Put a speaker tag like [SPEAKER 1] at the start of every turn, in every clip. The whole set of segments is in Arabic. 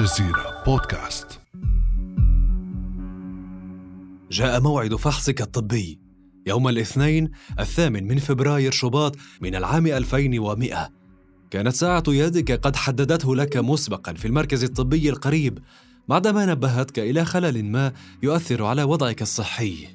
[SPEAKER 1] الجزيرة بودكاست.
[SPEAKER 2] جاء موعد فحصك الطبي. يوم الاثنين الثامن من فبراير شباط من العام 2100 كانت ساعة يدك قد حددته لك مسبقا في المركز الطبي القريب بعدما نبهتك إلى خلل ما يؤثر على وضعك الصحي.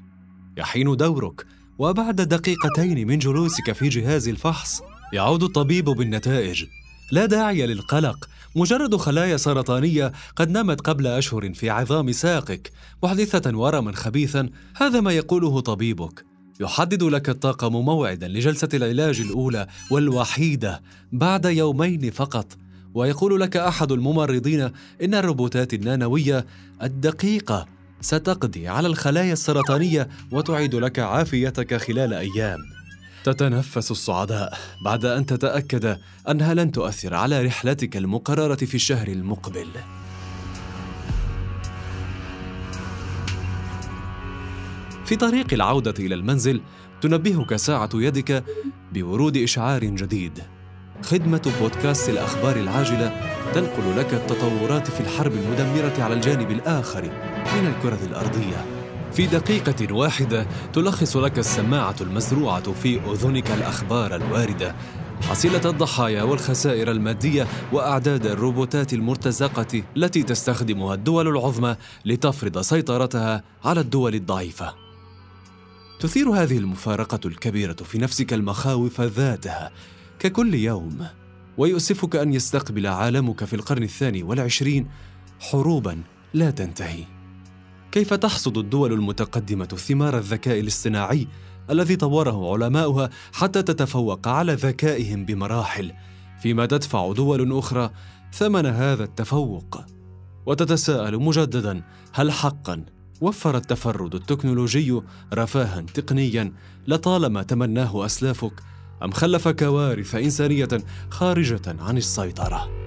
[SPEAKER 2] يحين دورك وبعد دقيقتين من جلوسك في جهاز الفحص يعود الطبيب بالنتائج. لا داعي للقلق. مجرد خلايا سرطانية قد نمت قبل أشهر في عظام ساقك. محدثة ورما خبيثا هذا ما يقوله طبيبك. يحدد لك الطاقم موعدا لجلسة العلاج الأولى والوحيدة بعد يومين فقط. ويقول لك أحد الممرضين إن الروبوتات النانوية الدقيقة ستقضي على الخلايا السرطانية وتعيد لك عافيتك خلال أيام. تتنفس الصعداء بعد أن تتأكد أنها لن تؤثر على رحلتك المقررة في الشهر المقبل. في طريق العودة إلى المنزل تنبهك ساعة يدك بورود إشعار جديد. خدمة بودكاست الأخبار العاجلة تنقل لك التطورات في الحرب المدمرة على الجانب الآخر من الكرة الأرضية. في دقيقة واحدة تلخص لك السماعة المزروعة في أذنك الأخبار الواردة حصيلة الضحايا والخسائر المادية وأعداد الروبوتات المرتزقة التي تستخدمها الدول العظمى لتفرض سيطرتها على الدول الضعيفة. تثير هذه المفارقة الكبيرة في نفسك المخاوف ذاتها ككل يوم، ويؤسفك أن يستقبل عالمك في القرن الثاني والعشرين حروبا لا تنتهي. كيف تحصد الدول المتقدمة ثمار الذكاء الاصطناعي الذي طوره علماؤها حتى تتفوق على ذكائهم بمراحل فيما تدفع دول أخرى ثمن هذا التفوق. وتتساءل مجددا هل حقا وفر التفرد التكنولوجي رفاها تقنيا لطالما تمناه أسلافك أم خلف كوارث إنسانية خارجة عن السيطرة؟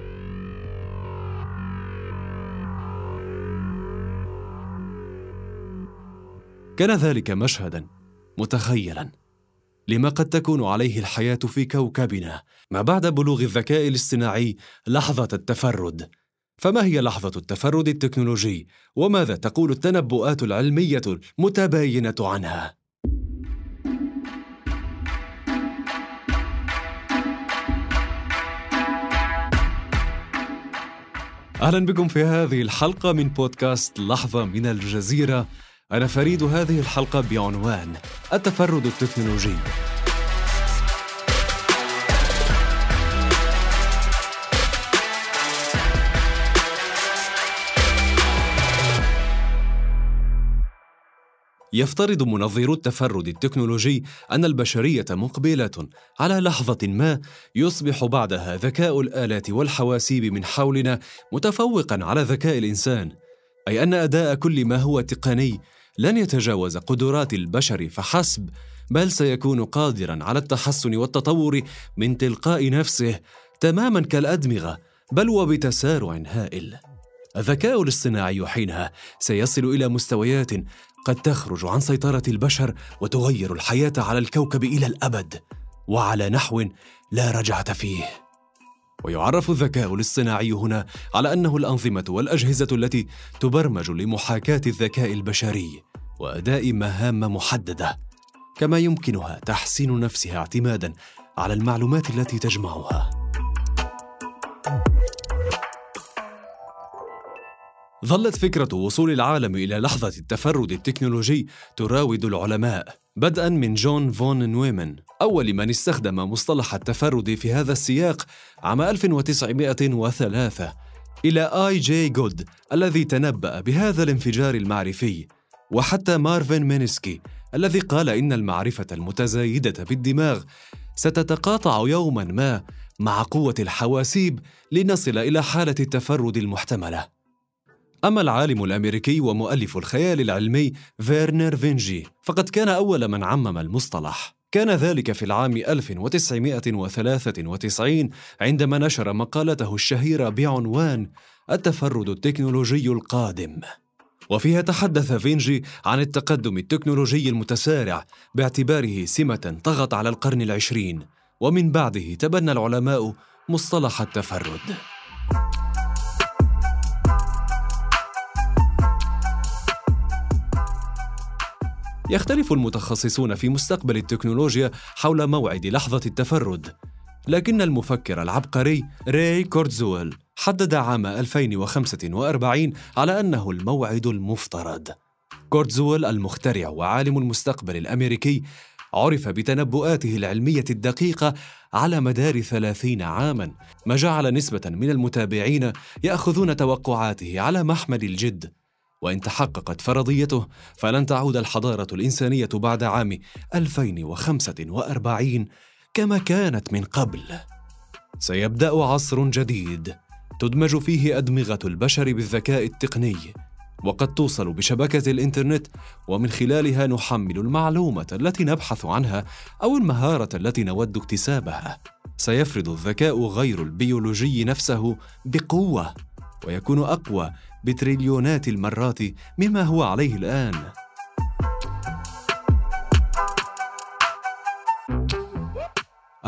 [SPEAKER 2] كان ذلك مشهدا متخيلا لما قد تكون عليه الحياة في كوكبنا. ما بعد بلوغ الذكاء الاصطناعي لحظة التفرد. فما هي لحظة التفرد التكنولوجي؟ وماذا تقول التنبؤات العلمية المتباينة عنها؟ أهلا بكم في هذه الحلقة من بودكاست لحظة من الجزيرة. أنا فريد هذه الحلقة بعنوان التفرد التكنولوجي. يفترض منظرو التفرد التكنولوجي أن البشرية مقبلة على لحظة ما يصبح بعدها ذكاء الآلات والحواسيب من حولنا متفوقا على ذكاء الإنسان أي أن أداء كل ما هو تقني لن يتجاوز قدرات البشر فحسب بل سيكون قادرا على التحسن والتطور من تلقاء نفسه تماما كالأدمغة بل وبتسارع هائل. الذكاء الاصطناعي حينها سيصل إلى مستويات قد تخرج عن سيطرة البشر وتغير الحياة على الكوكب إلى الأبد وعلى نحو لا رجعة فيه. ويعرف الذكاء الاصطناعي هنا على أنه الأنظمة والأجهزة التي تبرمج لمحاكاة الذكاء البشري. وأداء مهام محددة كما يمكنها تحسين نفسها اعتمادا على المعلومات التي تجمعها. ظلت فكرة وصول العالم إلى لحظة التفرد التكنولوجي تراود العلماء بدءا من جون فون نويمن أول من استخدم مصطلح التفرد في هذا السياق عام 1903 إلى آي جي جود الذي تنبأ بهذا الانفجار المعرفي. وحتى مارفن مينسكي الذي قال إن المعرفة المتزايدة بالدماغ ستتقاطع يوما ما مع قوة الحواسيب لنصل إلى حالة التفرد المحتملة. أما العالم الأمريكي ومؤلف الخيال العلمي فيرنر فينجي فقد كان أول من عمم المصطلح. كان ذلك في العام 1993 عندما نشر مقالته الشهيرة بعنوان التفرد التكنولوجي القادم. وفيها تحدث فينجي عن التقدم التكنولوجي المتسارع باعتباره سمة طغت على القرن العشرين ومن بعده تبنى العلماء مصطلح التفرد. يختلف المتخصصون في مستقبل التكنولوجيا حول موعد لحظة التفرد لكن المفكر العبقري ري كورتزويل حدد عام 2045 على أنه الموعد المفترض. كورتزويل المخترع وعالم المستقبل الأمريكي عرف بتنبؤاته العلمية الدقيقة على مدار ثلاثين عاماً ما جعل نسبة من المتابعين يأخذون توقعاته على محمل الجد. وإن تحققت فرضيته فلن تعود الحضارة الإنسانية بعد عام 2045 كما كانت من قبل. سيبدأ عصر جديد. تدمج فيه أدمغة البشر بالذكاء التقني وقد توصل بشبكة الإنترنت ومن خلالها نحمل المعلومة التي نبحث عنها أو المهارة التي نود اكتسابها. سيفرض الذكاء غير البيولوجي نفسه بقوة ويكون أقوى بتريليونات المرات مما هو عليه الآن.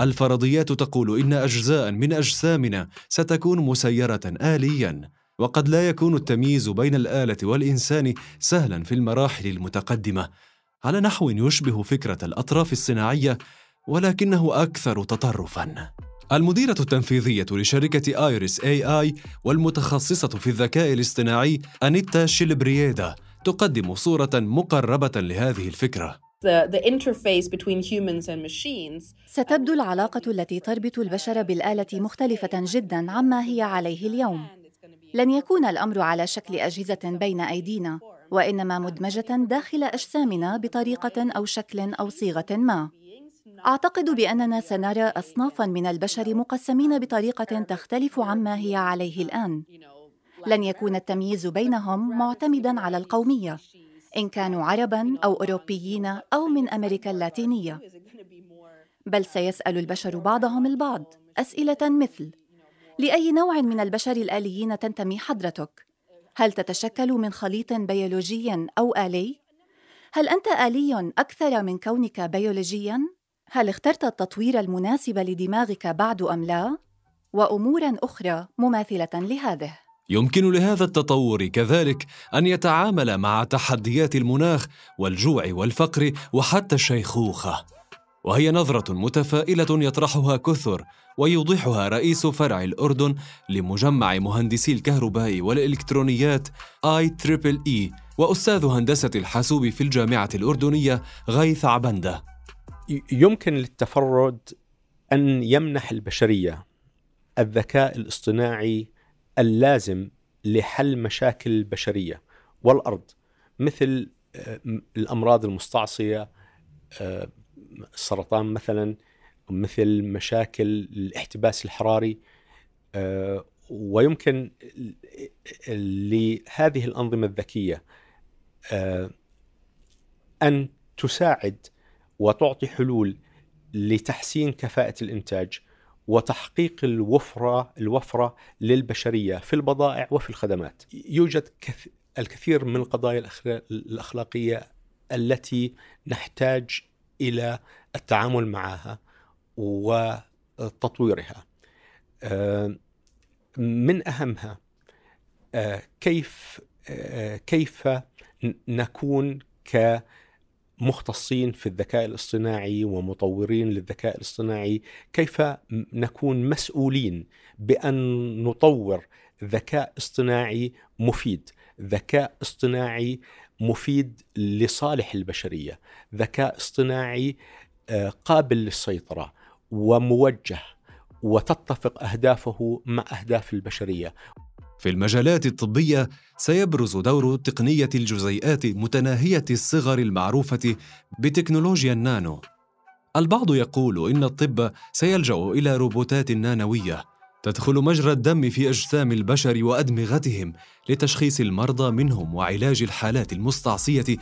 [SPEAKER 2] الفرضيات تقول إن أجزاء من أجسامنا ستكون مسيرة آلياً وقد لا يكون التمييز بين الآلة والإنسان سهلا في المراحل المتقدمة على نحو يشبه فكرة الأطراف الصناعية ولكنه أكثر تطرفا. المديرة التنفيذية لشركة آيريس إي آي والمتخصصة في الذكاء الاصطناعي أنيتا شيلبرييدا تقدم صورة مقربة لهذه الفكرة.
[SPEAKER 3] ستبدو العلاقة التي تربط البشر بالآلة مختلفة جدا عما هي عليه اليوم. لن يكون الأمر على شكل أجهزة بين أيدينا وإنما مدمجة داخل أجسامنا بطريقة أو شكل أو صيغة ما. أعتقد بأننا سنرى اصنافا من البشر مقسمين بطريقة تختلف عما هي عليه الآن. لن يكون التمييز بينهم معتمدا على القومية. إن كانوا عربا أو أوروبيين أو من أمريكا اللاتينية بل سيسأل البشر بعضهم البعض أسئلة مثل لأي نوع من البشر الآليين تنتمي حضرتك؟ هل تتشكل من خليط بيولوجي أو آلي؟ هل أنت آلي أكثر من كونك بيولوجيا؟ هل اخترت التطوير المناسب لدماغك بعد أم لا؟ وأمورا أخرى مماثلة لهذه.
[SPEAKER 2] يمكن لهذا التطور كذلك أن يتعامل مع تحديات المناخ والجوع والفقر وحتى الشيخوخة. وهي نظرة متفائلة يطرحها كثر ويوضحها رئيس فرع الأردن لمجمع مهندسي الكهرباء والإلكترونيات آي تريبل إي وأستاذ هندسة الحاسوب في الجامعة الأردنية غيث عبندة
[SPEAKER 4] يمكن للتفرد أن يمنح البشرية الذكاء الاصطناعي اللازم لحل مشاكل البشرية والأرض مثل آه، الأمراض المستعصية آه، السرطان مثلا مثل مشاكل الاحتباس الحراري آه، ويمكن لهذه الأنظمة الذكية آه، أن تساعد وتعطي حلول لتحسين كفاءة الإنتاج وتحقيق الوفرة الوفرة للبشرية في البضائع وفي الخدمات. يوجد الكثير من القضايا الأخلاقية التي نحتاج إلى التعامل معها وتطويرها. آه، من أهمها آه، كيف آه، كيف نكون كمختصين في الذكاء الاصطناعي ومطورين للذكاء الاصطناعي كيف نكون مسؤولين بأن نطور ذكاء اصطناعي مفيد ذكاء اصطناعي مفيد لصالح البشرية، ذكاء اصطناعي آه، قابل للسيطرة وموجه وتتفق أهدافه مع أهداف البشرية.
[SPEAKER 2] في المجالات الطبية سيبرز دور تقنية الجزيئات متناهية الصغر المعروفة بتكنولوجيا النانو. البعض يقول إن الطب سيلجأ إلى روبوتات نانوية تدخل مجرى الدم في أجسام البشر وأدمغتهم لتشخيص المرضى منهم وعلاج الحالات المستعصية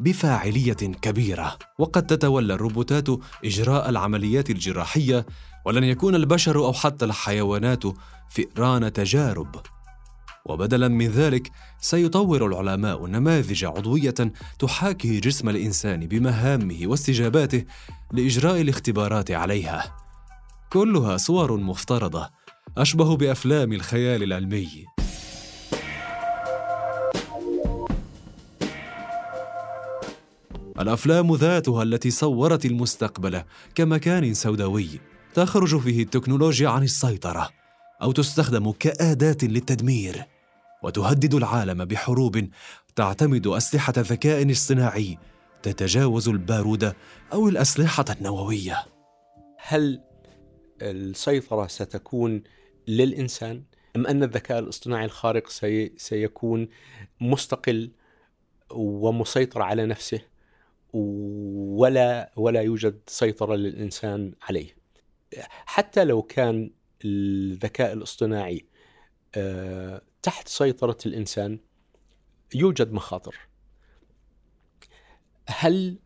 [SPEAKER 2] بفاعلية كبيرة. وقد تتولى الروبوتات إجراء العمليات الجراحية ولن يكون البشر أو حتى الحيوانات فئران تجارب. وبدلا من ذلك سيطور العلماء نماذج عضوية تحاكي جسم الإنسان بمهامه واستجاباته لإجراء الاختبارات عليها. كلها صور مفترضة أشبه بأفلام الخيال العلمي. الأفلام ذاتها التي صورت المستقبل كمكان سوداوي تخرج فيه التكنولوجيا عن السيطرة أو تستخدم كأداة للتدمير. وتهدد العالم بحروب تعتمد أسلحة ذكاء اصطناعي تتجاوز البارود أو الأسلحة النووية.
[SPEAKER 4] هل السيطرة ستكون للإنسان أم أن الذكاء الاصطناعي الخارق سي سيكون مستقل ومسيطر على نفسه ولا ولا يوجد سيطرة للإنسان عليه؟ حتى لو كان الذكاء الاصطناعي آه، تحت سيطرة الإنسان يوجد مخاطر. هل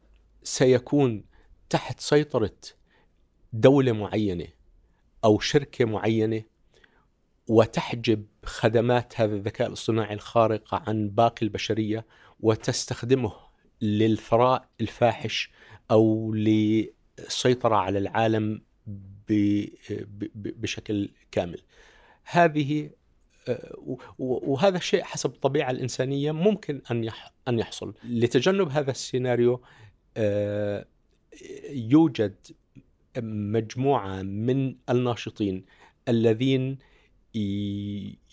[SPEAKER 4] سيكون تحت سيطرة دولة معينة أو شركة معينة وتحجب خدمات هذا الذكاء الاصطناعي الخارق عن باقي البشرية وتستخدمه للثراء الفاحش أو للسيطرة على العالم بشكل كامل؟ هذه وهذا الشيء حسب الطبيعة الإنسانية ممكن أن أن يحصل. لتجنب هذا السيناريو آه، يوجد مجموعة من الناشطين الذين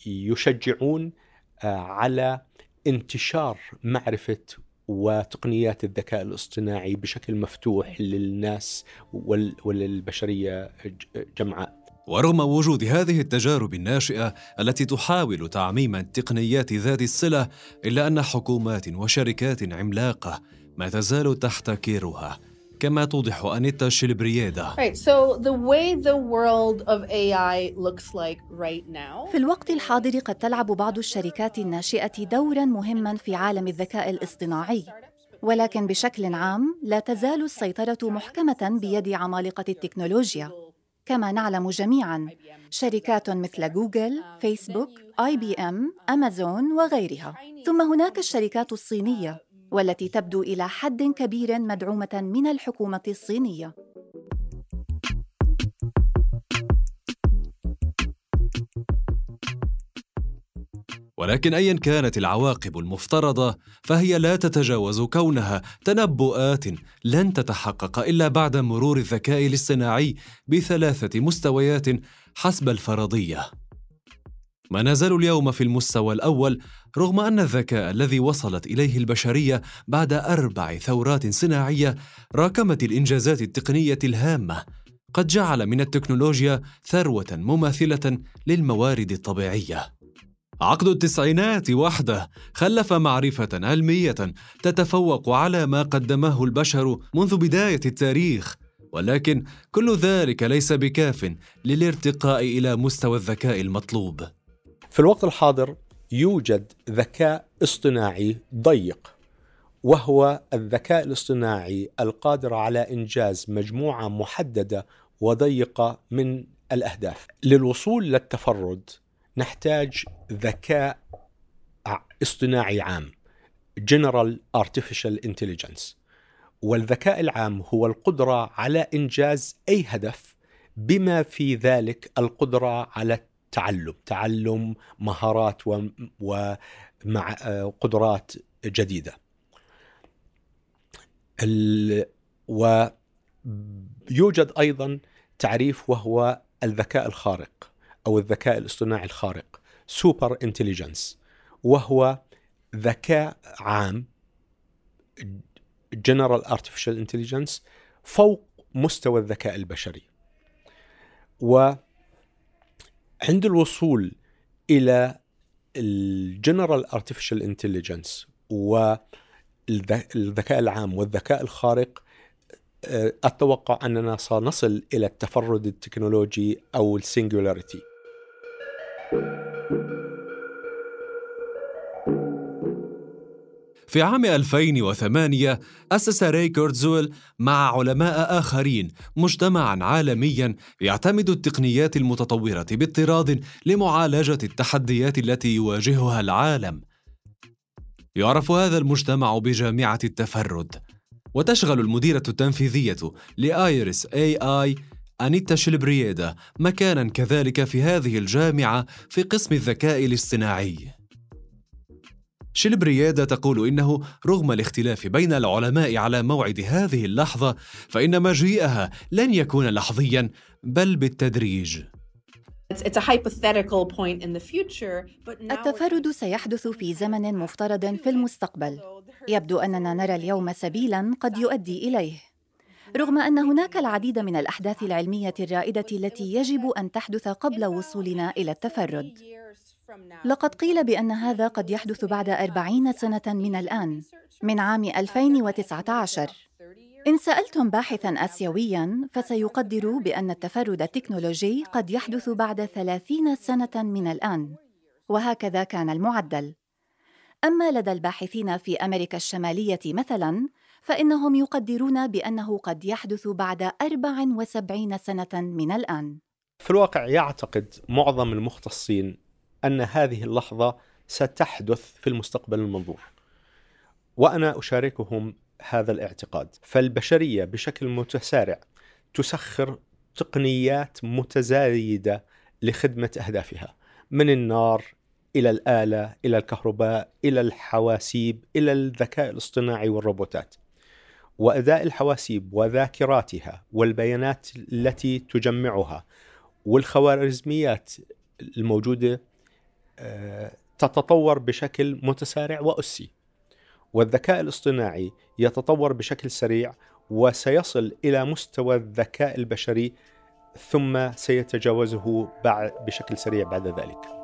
[SPEAKER 4] يشجعون آه، على انتشار معرفة وتقنيات الذكاء الاصطناعي بشكل مفتوح للناس وللبشرية جمعاء.
[SPEAKER 2] ورغم وجود هذه التجارب الناشئة التي تحاول تعميم التقنيات ذات الصلة إلا أن حكومات وشركات عملاقة ما تزال تحتكرها كما توضح أنيتا
[SPEAKER 5] now.
[SPEAKER 3] في الوقت الحاضر قد تلعب بعض الشركات الناشئة دورا مهما في عالم الذكاء الاصطناعي. ولكن بشكل عام لا تزال السيطرة محكمة بيد عمالقة التكنولوجيا. كما نعلم جميعا شركات مثل جوجل، فيسبوك، آي بي إم، أمازون وغيرها. ثم هناك الشركات الصينية والتي تبدو إلى حد كبير مدعومة من الحكومة الصينية.
[SPEAKER 2] ولكن ايا كانت العواقب المفترضة فهي لا تتجاوز كونها. تنبؤات لن تتحقق إلا بعد مرور الذكاء الاصطناعي بثلاثة مستويات حسب الفرضية. ما نزال اليوم في المستوى الأول رغم أن الذكاء الذي وصلت إليه البشرية بعد أربع ثورات صناعية راكمت الإنجازات التقنية الهامة قد جعل من التكنولوجيا ثروة مماثلة للموارد الطبيعية. عقد التسعينات وحده خلف معرفة علمية تتفوق على ما قدمه البشر منذ بداية التاريخ، ولكن كل ذلك ليس بكاف للارتقاء إلى مستوى الذكاء المطلوب.
[SPEAKER 4] في الوقت الحاضر يوجد ذكاء اصطناعي ضيق وهو الذكاء الاصطناعي القادر على إنجاز مجموعة محددة وضيقة من الأهداف. للوصول للتفرد نحتاج ذكاء اصطناعي عام General Artificial Intelligence. والذكاء العام هو القدرة على إنجاز أي هدف بما في ذلك القدرة على التعلم تعلم مهارات ومع قدرات جديدة. ويوجد أيضا تعريف وهو الذكاء الخارق. أو الذكاء الاصطناعي الخارق. super intelligence وهو ذكاء عام. general artificial intelligence فوق مستوى الذكاء البشري. وعند الوصول إلى ال general artificial intelligence والذكاء العام والذكاء الخارق أتوقع أننا سنصل إلى التفرد التكنولوجي أو ال singularity
[SPEAKER 2] في عام 2008 أسس راي كورتزويل مع علماء آخرين مجتمعاً عالمياً يعتمد التقنيات المتطورة باضطراد لمعالجة التحديات التي يواجهها العالم. يعرف هذا المجتمع بجامعة التفرد، وتشغل المديرة التنفيذية لآيرس اي اي أنيتا شلبرييدا مكانا كذلك في هذه الجامعة في قسم الذكاء الاصطناعي. شلبريادا تقول إنه رغم الاختلاف بين العلماء على موعد هذه اللحظة فإن مجيئها لن يكون لحظيا بل بالتدريج.
[SPEAKER 3] التفرد سيحدث في زمن مفترض في المستقبل. يبدو أننا نرى اليوم سبيلا قد يؤدي إليه. رغم أن هناك العديد من الأحداث العلمية الرائدة التي يجب أن تحدث قبل وصولنا إلى التفرد. لقد قيل بأن هذا قد يحدث بعد أربعين سنة من الآن من عام 2019 إن سألتم باحثاً آسيوياً فسيقدر بأن التفرد التكنولوجي قد يحدث بعد ثلاثين سنة من الآن وهكذا كان المعدل. أما لدى الباحثين في أمريكا الشمالية مثلاً فإنهم يقدرون بأنه قد يحدث بعد 74 سنة من الآن
[SPEAKER 4] في الواقع يعتقد معظم المختصين أن هذه اللحظة ستحدث في المستقبل المنظور. وأنا أشاركهم هذا الاعتقاد، فالبشرية بشكل متسارع تسخر تقنيات متزايدة لخدمة أهدافها، من النار إلى الآلة، إلى الكهرباء، إلى الحواسيب، إلى الذكاء الاصطناعي والروبوتات. وأداء الحواسيب وذاكراتها والبيانات التي تجمعها والخوارزميات الموجودة تتطور بشكل متسارع وأسي. والذكاء الاصطناعي يتطور بشكل سريع وسيصل إلى مستوى الذكاء البشري ثم سيتجاوزه بشكل سريع بعد ذلك.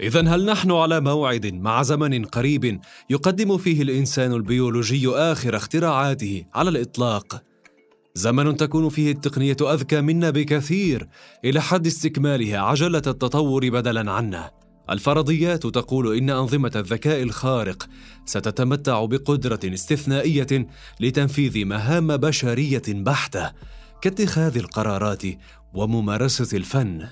[SPEAKER 2] إذا هل نحن على موعد مع زمن قريب يقدم فيه الإنسان البيولوجي آخر اختراعاته على الإطلاق؟ زمن تكون فيه التقنية أذكى منا بكثير إلى حد استكمالها عجلة التطور بدلا عنا. الفرضيات تقول إن أنظمة الذكاء الخارق ستتمتع بقدرة استثنائية لتنفيذ مهام بشرية بحتة كاتخاذ القرارات وممارسة الفن.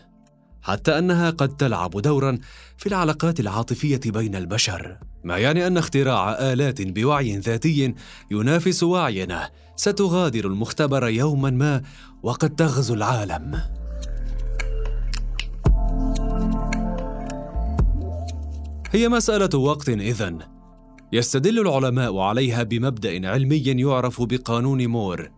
[SPEAKER 2] حتى أنها قد تلعب دورا في العلاقات العاطفية بين البشر ما يعني أن اختراع آلات بوعي ذاتي ينافس وعينا ستغادر المختبر يوما ما وقد تغزو العالم. هي مسألة وقت إذن. يستدل العلماء عليها بمبدأ علمي يعرف بقانون مور.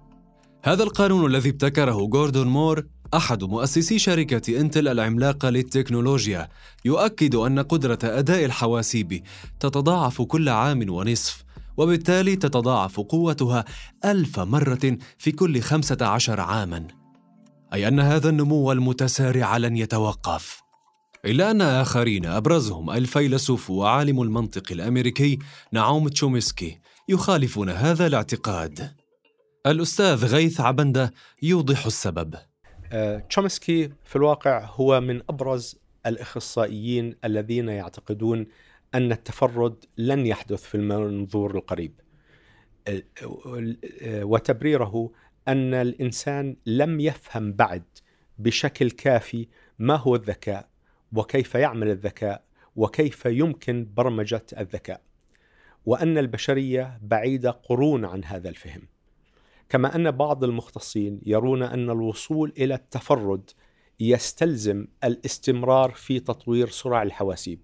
[SPEAKER 2] هذا القانون الذي ابتكره جوردون مور أحد مؤسسي شركة إنتل العملاقة للتكنولوجيا يؤكد أن قدرة أداء الحواسيب تتضاعف كل عام ونصف وبالتالي تتضاعف قوتها ألف مرة في كل خمسة عشر عاماً. أي أن هذا النمو المتسارع لن يتوقف. إلا أن آخرين أبرزهم الفيلسوف وعالم المنطق الأمريكي نعوم تشومسكي يخالفون هذا الاعتقاد. الأستاذ غيث عبندة يوضح السبب.
[SPEAKER 4] تشومسكي في الواقع هو من أبرز الإخصائيين الذين يعتقدون أن التفرد لن يحدث في المنظور القريب. وتبريره أن الإنسان لم يفهم بعد بشكل كافي ما هو الذكاء وكيف يعمل الذكاء وكيف يمكن برمجة الذكاء وأن البشرية بعيدة قرون عن هذا الفهم. كما أن بعض المختصين يرون أن الوصول إلى التفرد يستلزم الاستمرار في تطوير سرع الحواسيب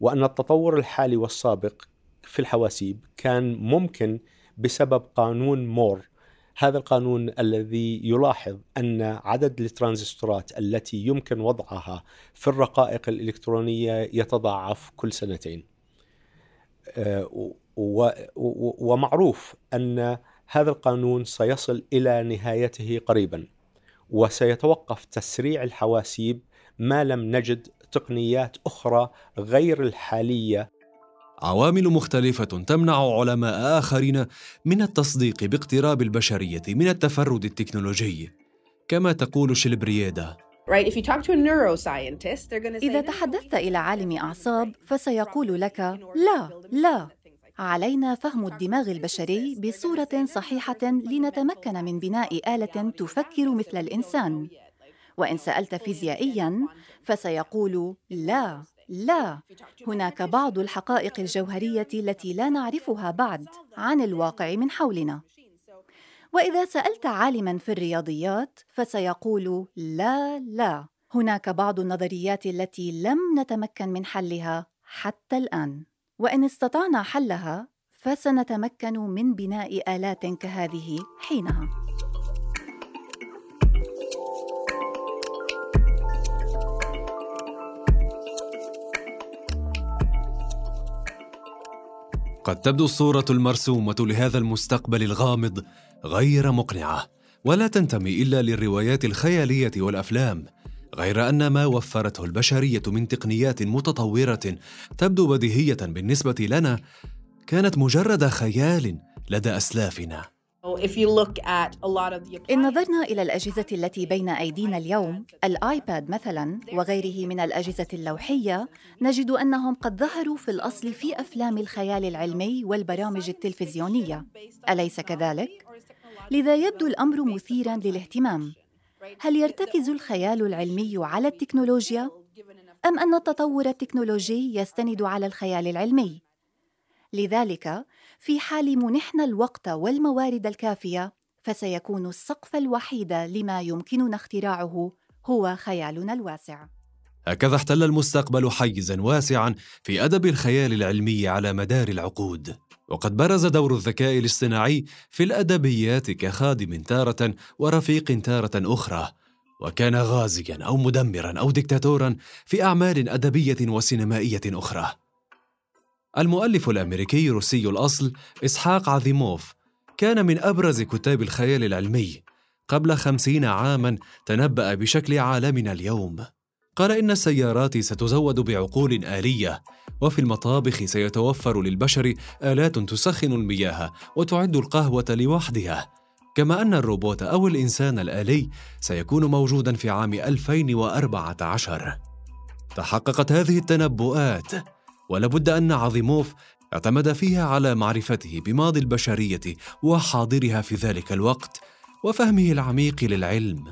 [SPEAKER 4] وأن التطور الحالي والسابق في الحواسيب كان ممكن بسبب قانون مور. هذا القانون الذي يلاحظ أن عدد الترانزستورات التي يمكن وضعها في الرقائق الإلكترونية يتضاعف كل سنتين. آه، ومعروف أن هذا القانون سيصل إلى نهايته قريبا وسيتوقف تسريع الحواسيب ما لم نجد تقنيات أخرى غير الحالية.
[SPEAKER 2] عوامل مختلفة تمنع علماء آخرين من التصديق باقتراب البشرية من التفرد التكنولوجي كما تقول
[SPEAKER 5] say
[SPEAKER 3] إذا
[SPEAKER 5] "No,
[SPEAKER 3] تحدثت إلى عالم أعصاب فسيقول لك لا
[SPEAKER 5] لا.
[SPEAKER 3] علينا فهم الدماغ البشري بصورة صحيحة لنتمكن من بناء آلة تفكر مثل الإنسان. وإن سألت فيزيائياً فسيقول لا لا. هناك بعض الحقائق الجوهرية التي لا نعرفها بعد عن الواقع من حولنا. وإذا سألت عالما في الرياضيات فسيقول لا لا. هناك بعض النظريات التي لم نتمكن من حلها حتى الآن. وإن استطعنا حلها فسنتمكن من بناء آلات كهذه حينها.
[SPEAKER 2] قد تبدو الصورة المرسومة لهذا المستقبل الغامض غير مقنعة ولا تنتمي إلا للروايات الخيالية والأفلام. غير أن ما وفرته البشرية من تقنيات متطورة تبدو بديهية بالنسبة لنا كانت مجرد خيال لدى أسلافنا
[SPEAKER 3] إن نظرنا إلى الأجهزة التي بين أيدينا اليوم، الآيباد مثلاً وغيره من الأجهزة اللوحية، نجد أنهم قد ظهروا في الأصل في أفلام الخيال العلمي والبرامج التلفزيونية، أليس كذلك؟ لذا يبدو الأمر مثيراً للاهتمام. هل يرتكز الخيال العلمي على التكنولوجيا؟ أم أن التطور التكنولوجي يستند على الخيال العلمي؟ لذلك في حال منحنا الوقت والموارد الكافية فسيكون السقف الوحيد لما يمكننا اختراعه هو خيالنا الواسع
[SPEAKER 2] هكذا احتل المستقبل حيزا واسعا في أدب الخيال العلمي على مدار العقود وقد برز دور الذكاء الاصطناعي في الأدبيات كخادم تارة ورفيق تارة أخرى وكان غازيا أو مدمرا أو دكتاتورا في أعمال أدبية وسينمائية أخرى. المؤلف الأمريكي روسي الأصل إسحاق عظيموف كان من أبرز كتاب الخيال العلمي قبل خمسين عاما تنبأ بشكل عالمنا اليوم. قال إن السيارات ستزود بعقول آلية وفي المطابخ سيتوفر للبشر آلات تسخن المياه وتعد القهوة لوحدها. كما أن الروبوت أو الإنسان الآلي سيكون موجودا في عام 2014 تحققت هذه التنبؤات ولابد أن عظيموف اعتمد فيها على معرفته بماضي البشرية وحاضرها في ذلك الوقت وفهمه العميق للعلم.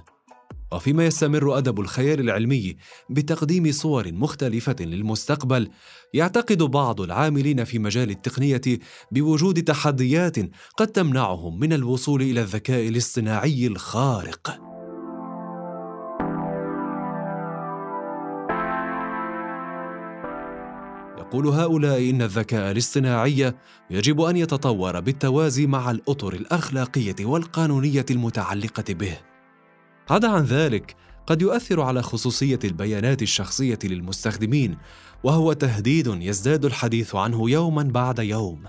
[SPEAKER 2] وفيما يستمر أدب الخيال العلمي بتقديم صور مختلفة للمستقبل يعتقد بعض العاملين في مجال التقنية بوجود تحديات قد تمنعهم من الوصول إلى الذكاء الاصطناعي الخارق. يقول هؤلاء إن الذكاء الاصطناعي يجب أن يتطور بالتوازي مع الأطر الأخلاقية والقانونية المتعلقة به. عدا عن ذلك قد يؤثر على خصوصية البيانات الشخصية للمستخدمين وهو تهديد يزداد الحديث عنه يوما بعد يوم.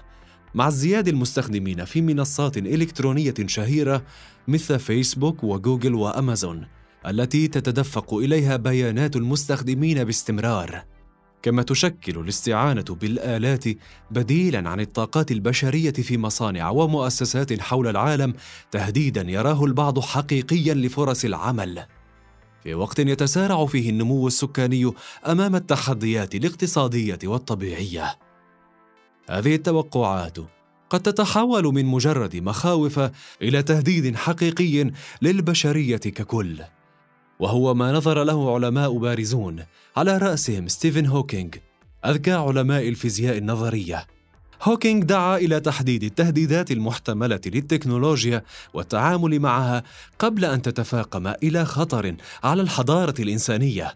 [SPEAKER 2] مع ازدياد المستخدمين في منصات إلكترونية شهيرة مثل فيسبوك وجوجل وأمازون التي تتدفق إليها بيانات المستخدمين باستمرار. كما تشكل الاستعانة بالآلات بديلا عن الطاقات البشرية في مصانع ومؤسسات حول العالم تهديدا يراه البعض حقيقيا لفرص العمل. في وقت يتسارع فيه النمو السكاني أمام التحديات الاقتصادية والطبيعية. هذه التوقعات قد تتحول من مجرد مخاوف إلى تهديد حقيقي للبشرية ككل. وهو ما نظر له علماء بارزون. على رأسهم ستيفن هوكينج أذكى علماء الفيزياء النظرية. هوكينج دعا إلى تحديد التهديدات المحتملة للتكنولوجيا والتعامل معها قبل أن تتفاقم إلى خطر على الحضارة الإنسانية.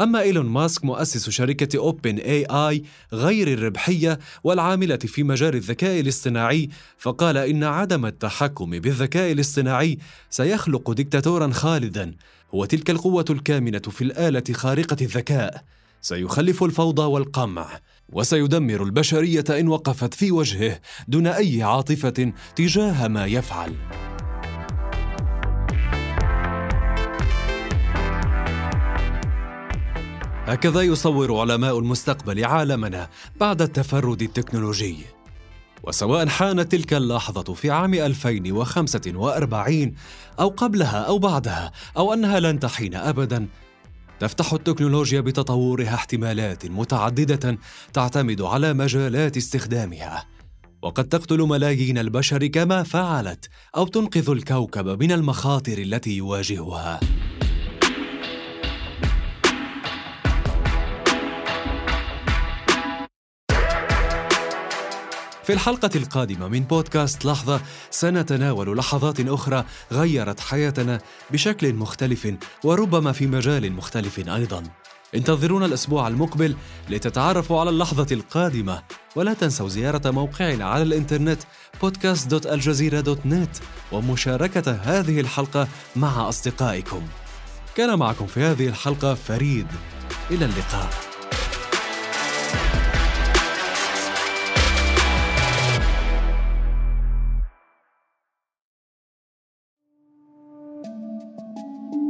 [SPEAKER 2] أما إيلون ماسك مؤسس شركة OpenAI غير الربحية والعاملة في مجال الذكاء الاصطناعي فقال إن عدم التحكم بالذكاء الاصطناعي سيخلق دكتاتورا خالدا هو تلك القوة الكامنة في الآلة خارقة الذكاء. سيخلف الفوضى والقمع وسيدمر البشرية إن وقفت في وجهه دون أي عاطفة تجاه ما يفعل. هكذا يصور علماء المستقبل عالمنا بعد التفرد التكنولوجي. وسواء حانت تلك اللحظة في عام 2045 أو قبلها أو بعدها أو أنها لن تحين أبدا تفتح التكنولوجيا بتطورها احتمالات متعددة تعتمد على مجالات استخدامها. وقد تقتل ملايين البشر كما فعلت أو تنقذ الكوكب من المخاطر التي يواجهها. في الحلقة القادمة من بودكاست لحظة سنتناول لحظات أخرى غيرت حياتنا بشكل مختلف وربما في مجال مختلف أيضا. انتظرونا الأسبوع المقبل لتتعرفوا على اللحظة القادمة ولا تنسوا زيارة موقعنا على الإنترنت podcast.aljazeera.net ومشاركة هذه الحلقة مع أصدقائكم. كان معكم في هذه الحلقة فريد. إلى اللقاء.